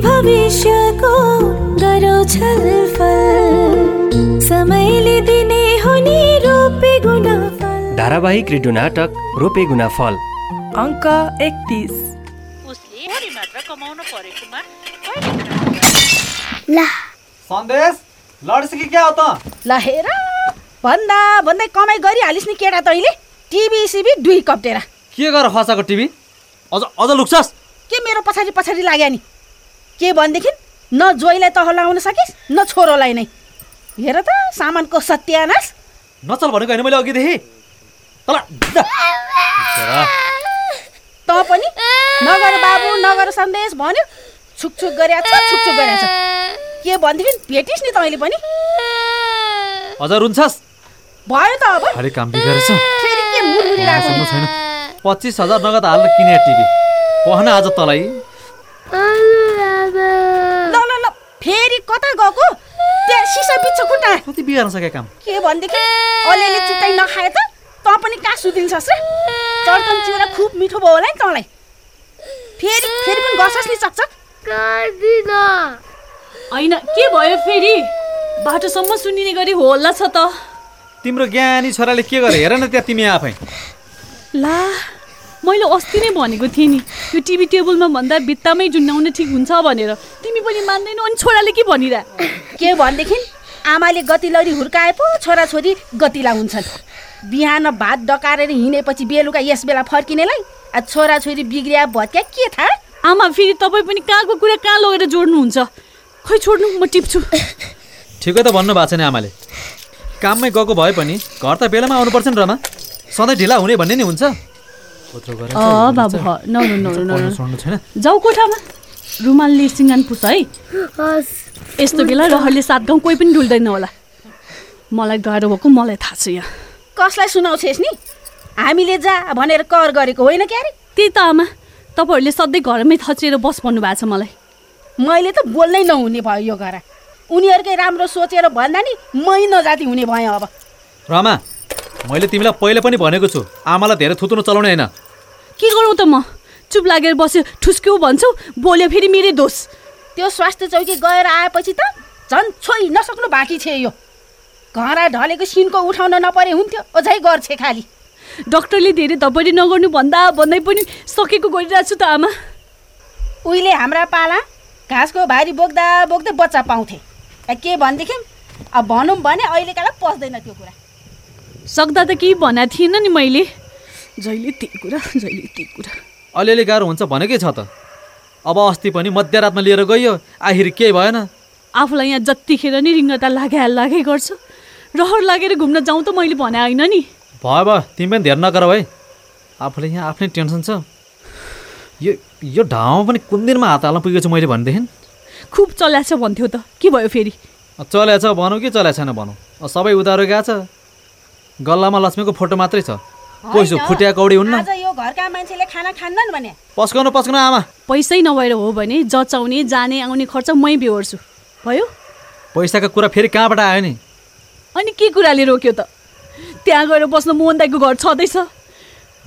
भविष्यको गरौँ छलफल समयले दिने हुने रोपे गुणफल। धारावाहिक रेडियो नाटक रोपे गुना फल अङ्क एकतिस। उसले मात्र कमाउनु परेकोमा ला। सन्देश लड्छ कि क्या हो त? ल हेर भन्दा भन्दै कमाइ गरिहालिस् नि केटा तैँले। टिभी सिबी दुई कप्टेर के गर खसाको टिभी? अझ अझ लुक्छस्? के मेरो पछाडि पछाडि लाग्यो नि? के भनेदेखि? न जोइलाई तह लाउन सकिस् न छोरोलाई नै। हेर त सामानको सत्यानाश। नचल भनेको होइन मैले अघिदेखि। त पनि नगर बाबु नगर सन्देश भन्यो। छुकछुक गरेको छ छुकछुक गरेको छ। के भनेदेखि? भेटिस् नि तैँले पनि। अझ रुन्छस् भयो त अब। काम बिगारेछ। फेरि के मुरमुरिरहेको छैन। पच्चिस हजार नगद हाल्न किने टिभी। पहन आज तलाई कता गएको? त्यहाँ सिसा बिच्छ खुट्टा कति बिगार्न सके काम? के भनेदेखि? अलिअलि चुट्टाइ नखाए त तँ पनि कहाँ सुतिन्छस् र? चर्कन चिउरा खुब मिठो भयो होला नि तँलाई। फेरि फेरि पनि गर्छस् नि चकचक। होइन के भयो फेरि? बाटोसम्म सुनिने गरी होला छ त। तिम्रो ज्ञानी छोराले के गरे? हेर न त्यहाँ तिमी आफै। ला मैले अस्ति नै भनेको थिएँ नि यो टिभी टेबलमा भन्दा भित्तामै जुन्नाउन ठिक हुन्छ भनेर। तिमी पनि मान्दैनौ अनि छोराले के भनिरह? के भनेदेखि आमाले गतिलरी हुर्काए पो छोराछोरी गतिला हुन्छन्। बिहान भात डकारेर हिँडेपछि बेलुका यस बेला फर्किनेलाई छोराछोरी बिग्रिया भत्क्या के थाहा? आमा फेरि तपाईँ पनि कहाँको कुरा कहाँ लगेर जोड्नुहुन्छ? खै छोड्नु म टिप्छु। ठिकै त भन्नु भएको छ नि आमाले। काममै गएको भए पनि घर त बेलामा आउनुपर्छ नि रमा। सधैँ ढिला हुने भन्ने नि हुन्छ। बाबु जाऊ कोठामा। रुमालले सिँगान पुस है। यस्तो बेला रहरले सात गाउँ कोही पनि डुल्दैन होला। मलाई गाह्रो भएको मलाई थाहा छ यहाँ। कसलाई सुनाउँछेस् नि? हामीले जा भनेर कर गरेको होइन क्यारे? त्यही त आमा। तपाईँहरूले सधैँ घरमै थचेर बस भन्नु भएको छ मलाई। मैले त बोल्नै नहुने भयो यो घर। उनीहरूकै राम्रो सोचेर भन्दा नि मै नजाति हुने भयो अब। रमा मैले तिमीलाई पहिले पनि भनेको छु। आमालाई धेरै थुत्नु चलाउने होइन। के गरौँ त म? चुप लागेर बस्यो ठुस्क्यौ भन्छौ बोल्यो फेरि मेरै दोष। त्यो स्वास्थ्य चौकी गएर आएपछि त झन् छोइ नसक्नु बाँकी छ यो। घरा ढलेको सिनको उठाउन नपरे हुन्थ्यो अझै गर्छे खालि। डक्टरले धेरै धपडी नगर्नु भन्दा भन्दै पनि सकेको गरिरहेको छु त आमा। उहिले हाम्रा पाला घाँसको भारी बोक्दा बोक्दै बच्चा पाउँथे। के भनेदेखि? अब भनौँ भने अहिलेकालाई पस्दैन त्यो कुरा। सक्दा त केही भनेको थिएन नि मैले। जहिले त्यही कुरा जहिले त्यही कुरा। अलिअलि गाह्रो हुन्छ भनेकै छ त? अब अस्ति पनि मध्यरातमा लिएर गइयो आखिर केही भएन। आफूलाई यहाँ जतिखेर नि रिङ्गटा लागे लागे गर्छ। रहर लागेर घुम्न जाउँ त मैले भने होइन नि। भयो भयो तिमी पनि धेरै नगर है। आफूले यहाँ आफ्नै टेन्सन छ। यो यो ढाउमा पनि कुन दिनमा हात हाल्न पुगेको छु मैले भनेदेखि? खुब चल्याछ भन्थ्यो त। के भयो फेरि? चल्या छ भनौँ कि चल्या छैन भनौँ? सबै उधारो गएको छ। गल्लामा लक्ष्मीको फोटो मात्रै छ। फुटिया कौडी हुन्न? आज यो घरका मान्छेले खाना खान्नन् भने। पस्काउनु पस्काउनु आमा। पैसै नभएर हो भने जचाउने जाने आउने खर्च मै बेहोर्छु। भयो? पैसाको कुरा फेरि कहाँबाट आयो नि? अनि के कुराले रोक्यो त? त्यहाँ गएर बस्न मोहन दाईको घर छँदैछ।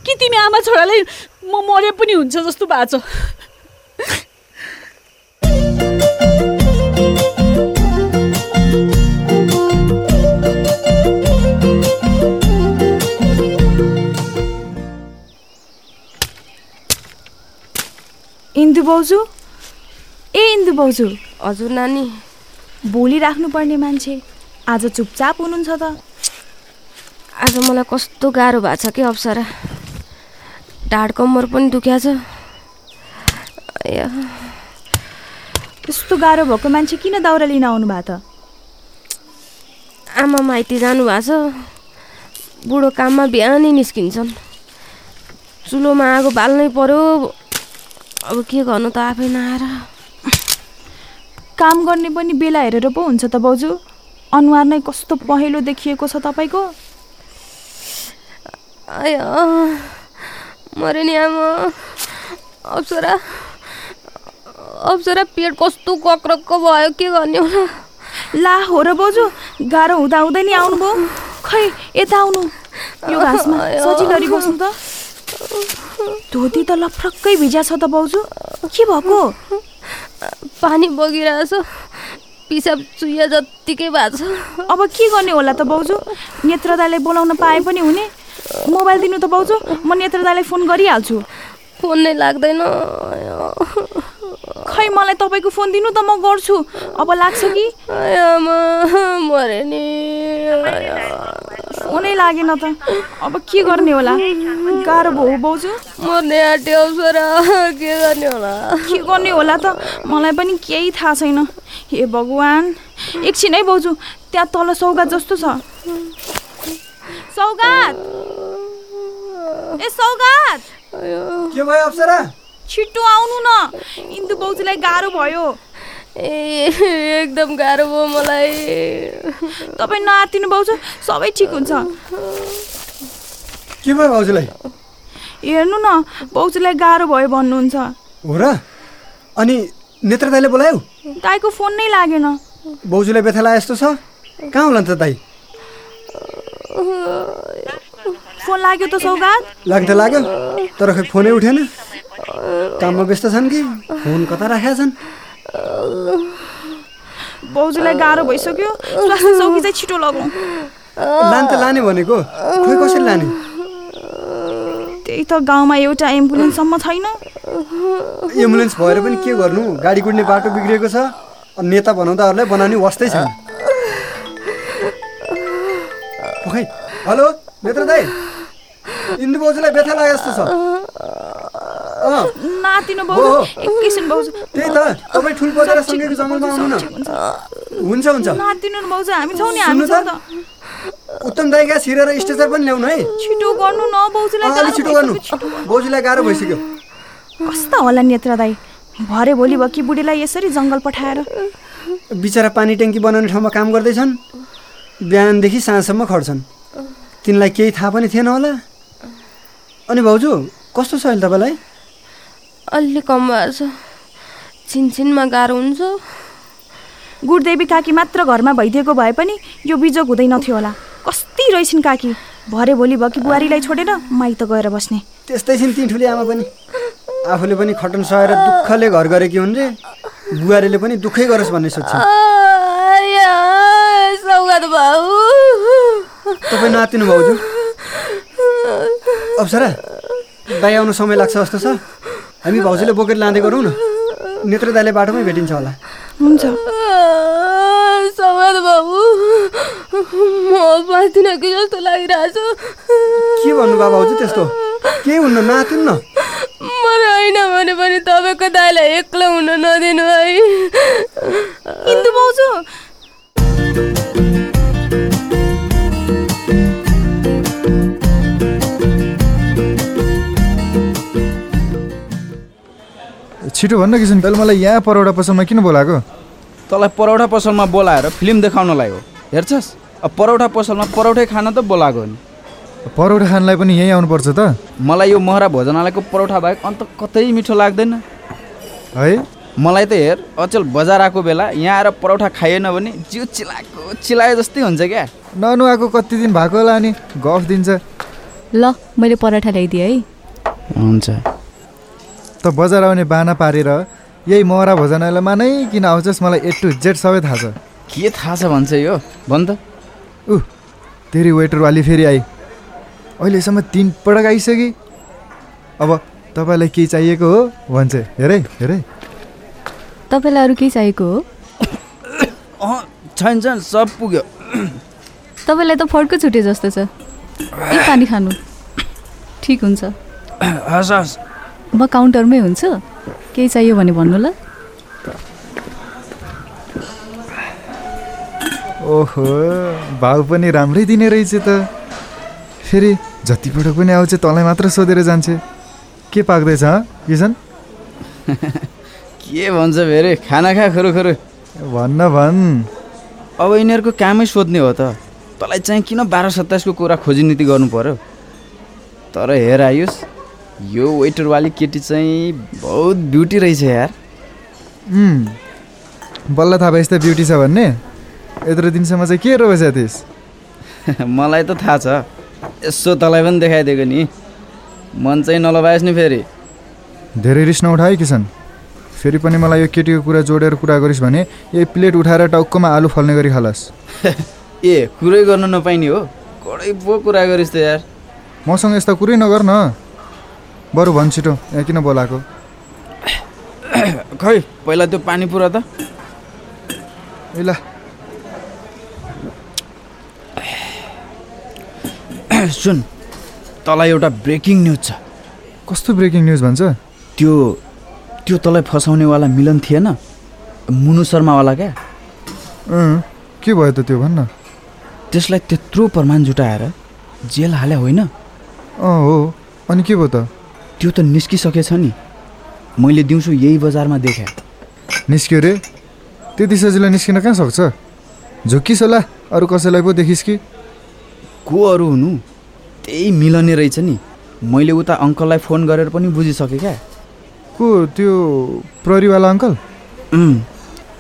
कि तिमी आमा छोरालाई म मरे पनि हुन्छ जस्तो भएको छ? भाउजू ए इन्दु भाउजू हजुर नानी। भोलि राख्नुपर्ने मान्छे। आज चुपचाप हुनुहुन्छ त। आज मलाई कस्तो गाह्रो भएको छ कि अप्सरा। ढाड कम्मर पनि दुख्या छ। त्यस्तो गाह्रो भएको मान्छे किन दाउरा लिन आउनु भएको त? आमा माइती जानु भएको छ। बुढो काममा बिहानै निस्किन्छन्। चुलोमा आगो बाल्नै पर्यो। अब के गर्नु त आफै नआएर। काम गर्ने पनि बेला हेरेर पो हुन्छ त भाउजू अनुहार नै कस्तो पहेँलो देखिएको छ तपाईँको। मरे नि आमा। अप्सरा अप्सरा पेट कस्तो कक्रक्क भयो के गर्ने होला? ला हो र भाउजू गाह्रो हुँदा हुँदै नि आउनुभयो। खै यता आउनु। यो घाँसमा सजिलरी बस्नु त। धोती त लफ्रक्कै भिजा छ त भाउजू के भएको? पानी बगिरहेछ। पिसाब चुया जत्तिकै भएको छ। अब के गर्ने होला त बाउजू? नेत्र दाईलाई बोलाउन पाए पनि हुने। मोबाइल दिनु त बाउजू म नेत्र दाईलाई फोन गरिहाल्छु। फोन नै लाग्दैन। खै मलाई तपाईँको फोन दिनु त म गर्छु। अब लाग्छ कि? मरे नि। फोनै लागेन त। अब के गर्ने होला? गाह्रो भयो बाउजू। छोरा के गर्ने होला? के गर्ने होला त? मलाई पनि केही थाहा छैन। हे भगवान् एकछिन है बाउजू त्यहाँ तल सौगात जस्तो छ। सौगात! ए सौगात! के भयो अप्सरा? छिट्टो आउनु न। इन्दु बाउजूलाई गाह्रो भयो। ए एकदम गाह्रो भयो मलाई। तपाईँ नआत्तिनु बाउजू सबै ठिक हुन्छ। के भयो भाउजूलाई? हेर्नु न बाउजूलाई गाह्रो भयो भन्नुहुन्छ। हो र? अनि नेत्र दाईले बोलायौ? दाईको फोन नै लागेन। बाउजूलाई व्यथा लागे जस्तो छ? कहाँ होला नि त दाई? फोन लाग्यो त सौगात? लाग्न त लाग्यो तर खै फोनै उठेन। काममा व्यस्त छन् कि? फोन कता राखेका छन्? बाउजूलाई गाह्रो भइसक्यो। स्वास्थ्य चौकी चाहिँ छिटो लगाउँ लाने त लाने भनेको। खोइ कसरी लाने? त्यही त गाउँमा एउटा एम्बुलेन्ससम्म छैन। एम्बुलेन्स भएर पनि के गर्नु? गाडी कुद्ने बाटो बिग्रिएको छ। नेता बनाउँदाहरूलाई बनाउने वास्तै छैन। खै हेलो नेत्र दाई इन्दु बाउजूलाई व्यथा लागे जस्तो छ। नातिनु। एकैछिन बाउजू त्यही त तपाईँ ठुल बजार सँगैको जङ्गलमा आउनु न। हुन्छ हुन्छ। नातिनु बाउजू हामी छौँ नि हामी छौँ त। उत्तम दाई ग्यास हिरेर स्टेसर पनि ल्याउनु है। छिटो गर्नु न बाउजूलाई अलिक छिटो गर्नु। बाउजूलाई गाह्रो भइसक्यो। कस्ता होला नेत्र दाई। भरे भोलि भकी बुढीलाई यसरी जङ्गल पठाएर? बिचरा पानी ट्याङ्की बनाउने ठाउँमा काम गर्दैछन्। बिहानदेखि साँझसम्म खट्छन् तिनलाई केही थाहा पनि थिएन होला। अनि भाउजू कस्तो छ अहिले तपाईँलाई? अलि कम भएको छ। छिनछिनमा गाह्रो हुन्छ। गुरुदेवी काकी मात्र घरमा भइदिएको भए पनि यो बिजोग हुँदैनथ्यो होला। कस्ती रहेछन् काकी। भरे भोलि भकी बुहारीलाई छोडेर माइत गएर बस्ने। त्यस्तै छिन् ती ठुली आमा पनि। आफूले पनि खटन सहेर दुःखले घर गरेकी हुन् रे। बुहारीले पनि दुःखै गरोस् भन्ने भाउ। तपाईँ नातिनु भाउजू अप्सरा दाइ आउनु समय लाग्छ जस्तो छ। हामी भाउजूले बोकेर लाँदै गरौँ न। नेत्र दाइले बाटोमै भेटिन्छ होला। हुन्छ। सौगात बाबु म बाँच्दिनँ कि जस्तो लागिरहेछ। के भन्नु बा भाउजू त्यस्तो? केही हुन्न नातिनु न मलाई होइन भने पनि तपाईँको दाइलाई एक्लो छिटो भन्न किसिम तैँले मलाई यहाँ परौडा पसलमा किन बोलाएको? तँलाई परौठा पसलमा बोलाएर फिल्म देखाउनलाई हो हेर्छस्? अब परौठा पसलमा परौठै खान त बोलाएको हो नि। परौठा खानलाई पनि यहीँ आउनुपर्छ त। मलाई यो महरा भोजनालयको परौठा बाहेक अन्त कतै मिठो लाग्दैन। है? मलाई त हेर अचेल बजार आएको बेला यहाँ आएर परौठा खाइएन भने जिउ चिलाएको चिलाए जस्तै हुन्छ क्या। ननुहाएको कति दिन भएको होला अनि गफ दिन्छ। ल मैले पराठा ल्याइदिएँ है। हुन्छ। त बजार आउने बाना पारेर यही महरा भोजनालयमा नै किन आउँछस् मलाई ए टु जेड सबै थाहा छ। के थाहा छ भन्छ यो? भन् त। ऊ तेरि वेटरवाली फेरि आई। अहिलेसम्म तिन पटक आइसके। अब तपाईँलाई केही चाहिएको हो भन्छ हेरै हेरै। तपाईँलाई अरू केही चाहिएको हो? अँ छैन छैन सब पुग्यो। तपाईँलाई त फड्को छुटे जस्तो छ। ए पानी खानु। ठिक हुन्छ। हस् हस्। म काउन्टरमै हुन्छु। केही चाहियो भने भन्नु ल। ओहो भाउ पनि राम्रै दिने रहेछ त। फेरि जतिपटक पनि आउँछ तँलाई मात्र सोधेर जान्छ। के पाक्दैछ हँ किसन के भन्छ फेरि? खाना खा खरु खरु। भन्न भन्। अब यिनीहरूको कामै सोध्ने हो त। तँलाई चाहिँ किन बाह्र सत्ताइसको कुरा खोजी नीति गर्नु पर्यो? तर हेर आयुष। यो वेटरवाली केटी चाहिँ बहुत ब्युटी रहेछ यार। बल्ल थाहा भएछ त ब्युटी छ भन्ने? यत्रो दिनसम्म चाहिँ के रोपेछ थिइस् मलाई त थाहा छ। यसो तँलाई पनि देखाइदिएको नि। मन चाहिँ नलबाएस् नि फेरि। धेरै रिस नउठा है किसन फेरि पनि मलाई यो केटीको कुरा जोडेर कुरा गरिस् भने यही प्लेट उठाएर टाउकोमा आलु फल्ने गरी खालास। ए कुरै गर्नु नपाइने हो। कडै पो कुरा गरिस् त यार। मसँग यस्ता कुरै नगर न। बरु भन् छिटो यहाँ किन बोलाएको? खै पहिला त्यो पानी पुरा त। ल। सुन तँलाई एउटा ब्रेकिङ न्युज छ। कस्तो ब्रेकिङ न्युज भन्छ? त्यो त्यो तँलाई फसाउनेवाला मिलन थिएन? मुनु शर्मावाला क्या? के भयो त त्यो भन्न? त्यसलाई त्यत्रो प्रमाण जुटाएर जेल हाल्या होइन? अँ हो। अनि के भयो त? त्यो त निस्किसकेछ नि। मैले दिउँसो यही बजारमा देखाएँ निस्क्यो रे? त्यति सजिलो निस्किन कहाँ सक्छ? झुक्किस होला अरू कसैलाई पो देखिस् कि। को अरू हुनु? त्यही मिलने रहेछ नि। मैले उता अङ्कललाई फोन गरेर पनि बुझिसकेँ क्या। को? त्यो प्रहरीवाला अङ्कल?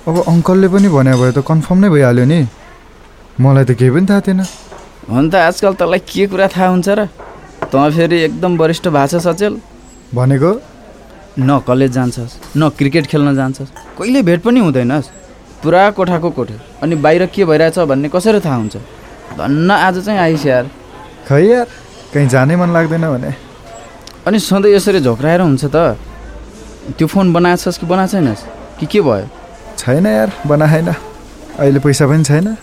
अब अङ्कलले पनि भने भए त कन्फर्म नै भइहाल्यो नि। मलाई त केही पनि थाहा थिएन। त आजकल तँलाई के कुरा थाहा हुन्छ र? तँ फेरि एकदम वरिष्ठ भाषा सचेल? भनेको? न कलेज जान्छस्। न क्रिकेट खेल्न जान्छस्। कहिले भेट पनि हुँदैनस्। पुरा कोठाको कोठे। अनि बाहिर के भइरहेछ भन्ने कसरी थाहा हुन्छ? धन्न आज चाहिँ आइस यार। खै यार कहीँ जानै मन लाग्दैन भने। अनि सधैँ यसरी झोक्राएर हुन्छ त। त्यो फोन बनाएछस् कि बनाएको छैनस् कि के भयो? छैन यार बनाएन। अहिले पैसा पनि छैन।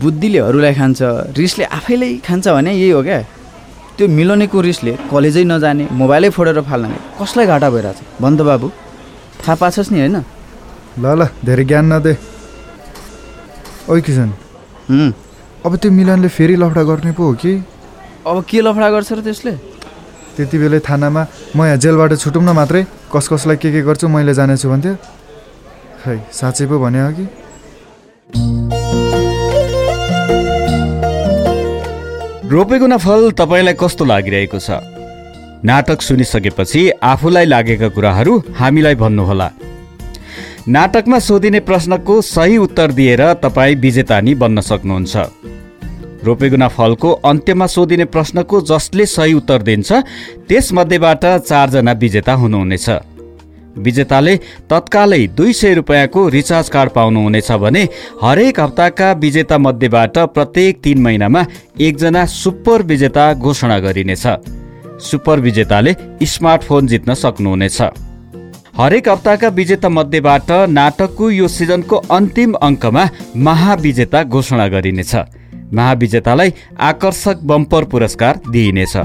बुद्धिले अरूलाई खान्छ रिसले आफैलाई खान्छ भने यही हो क्या। त्यो मिलाउनेको रिसले कलेजै नजाने मोबाइलै फोडेर फाल्नाले कसलाई घाटा भइरहेछ? भन् त बाबु थाहा पाछस् नि होइन? ल ल धेरै ज्ञान नदे। ओइ किसन अब त्यो मिलनले फेरि लफडा गर्ने पो हो कि? अब के लफडा गर्छ र त्यसले? त्यति बेलै थानामा म यहाँ जेलबाट छुटौँ न मात्रै कस कसलाई के के गर्छु मैले जानेछु भन्थ्यो। खै साँच्चै पो भने हो कि? रोपेको फल तपाईँलाई कस्तो लागिरहेको छ? नाटक सुनिसकेपछि आफूलाई लागेका कुराहरू हामीलाई भन्नुहोला। नाटकमा सोधिने प्रश्नको सही उत्तर दिएर तपाईँ विजेता नि बन्न सक्नुहुन्छ। रोपेगुना फलको अन्त्यमा सोधिने प्रश्नको जसले सही उत्तर दिन्छ त्यसमध्येबाट चारजना विजेता हुनुहुनेछ। विजेताले तत्कालै दुई सय रुपियाँको रिचार्ज कार्ड पाउनुहुनेछ भने हरेक हप्ताका विजेता मध्येबाट प्रत्येक तिन महिनामा एकजना सुपर विजेता घोषणा गरिनेछ। सुपर विजेताले स्मार्टफोन जित्न सक्नुहुनेछ। हरेक हप्ताका विजेता मध्येबाट नाटकको यो सिजनको अन्तिम अङ्कमा महाविजेता घोषणा गरिनेछ। महाविजेतालाई आकर्षक बम्पर पुरस्कार दिइनेछ।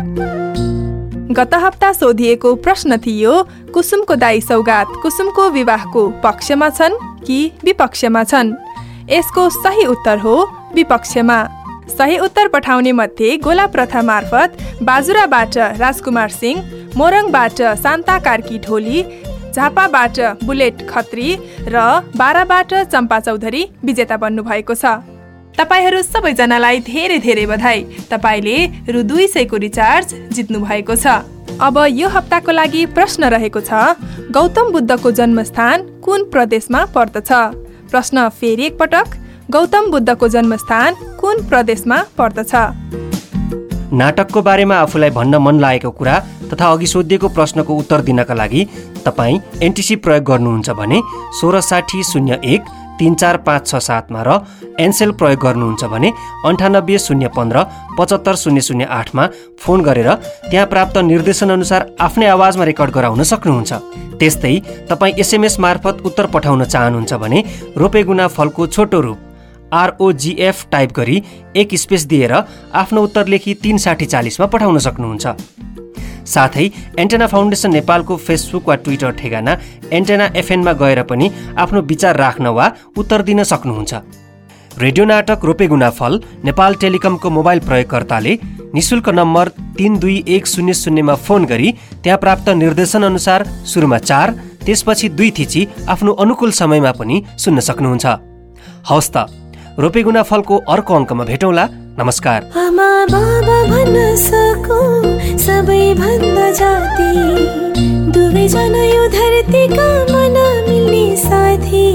गत हप्ता सोधिएको प्रश्न थियो कुसुमको दाई सौगात कुसुमको विवाहको पक्षमा छन् कि विपक्षमा छन्? यसको सही उत्तर हो विपक्षमा। सही उत्तर पठाउने मध्ये गोला प्रथा मार्फत बाजुराबाट राजकुमार सिंह मोरङबाट शान्ता कार्की ढोली झापाबाट बुलेट खत्री र बाराबाट चम्पा चौधरी विजेता बन्नुभएको छ। तपाईँहरू सबैजनालाई धेरै धेरै बधाई। तपाईँले रु दुई सयको रिचार्ज जित्नु भएको छ। अब यो हप्ताको लागि प्रश्न रहेको छ गौतम बुद्धको जन्मस्थान कुन प्रदेशमा पर्दछ? प्रश्न फेरि एकपटक गौतम बुद्धको जन्मस्थान कुन प्रदेशमा पर्दछ? नाटकको बारेमा आफूलाई भन्न मन लागेको कुरा तथा अघि सोधिएको प्रश्नको उत्तर दिनका लागि तपाईँ एनटिसी प्रयोग गर्नुहुन्छ भने सोह्र साठी शून्य एक तिन चार पाँच छ सातमा र एनसेल प्रयोग गर्नुहुन्छ भने अन्ठानब्बे शून्य पन्ध्र पचहत्तर शून्य शून्य आठमा फोन गरेर त्यहाँ प्राप्त निर्देशनअनुसार आफ्नै आवाजमा रेकर्ड गराउन सक्नुहुन्छ। त्यस्तै तपाईँ एसएमएस मार्फत उत्तर पठाउन चाहनुहुन्छ भने रोपेगुना फलको छोटो रूप आरओजिएफ टाइप गरी एक स्पेस दिएर आफ्नो उत्तर लेखी तिन साठी चालिसमा पठाउन सक्नुहुन्छ। साथै एन्टेना फाउन्डेसन नेपालको फेसबुक वा ट्विटर ठेगाना एन्टेना एफएनमा गएर पनि आफ्नो विचार राख्न वा उत्तर दिन सक्नुहुन्छ। रेडियो नाटक रोपेगुना फल नेपाल टेलिकमको मोबाइल प्रयोगकर्ताले निशुल्क नम्बर तिन दुई एक शून्य शून्यमा फोन गरी त्यहाँ प्राप्त निर्देशन अनुसार सुरुमा चार त्यसपछि दुई थिची आफ्नो अनुकूल समयमा पनि सुन्न सक्नुहुन्छ। हवस् त रोपेगुना फलको अर्को अङ्कमा भेटौँला। नमस्कार। आमा बाबा भन्न सकौ सबैभन्दा जाति। दुवैजना यो धरतीका मन मिल्ने साथी।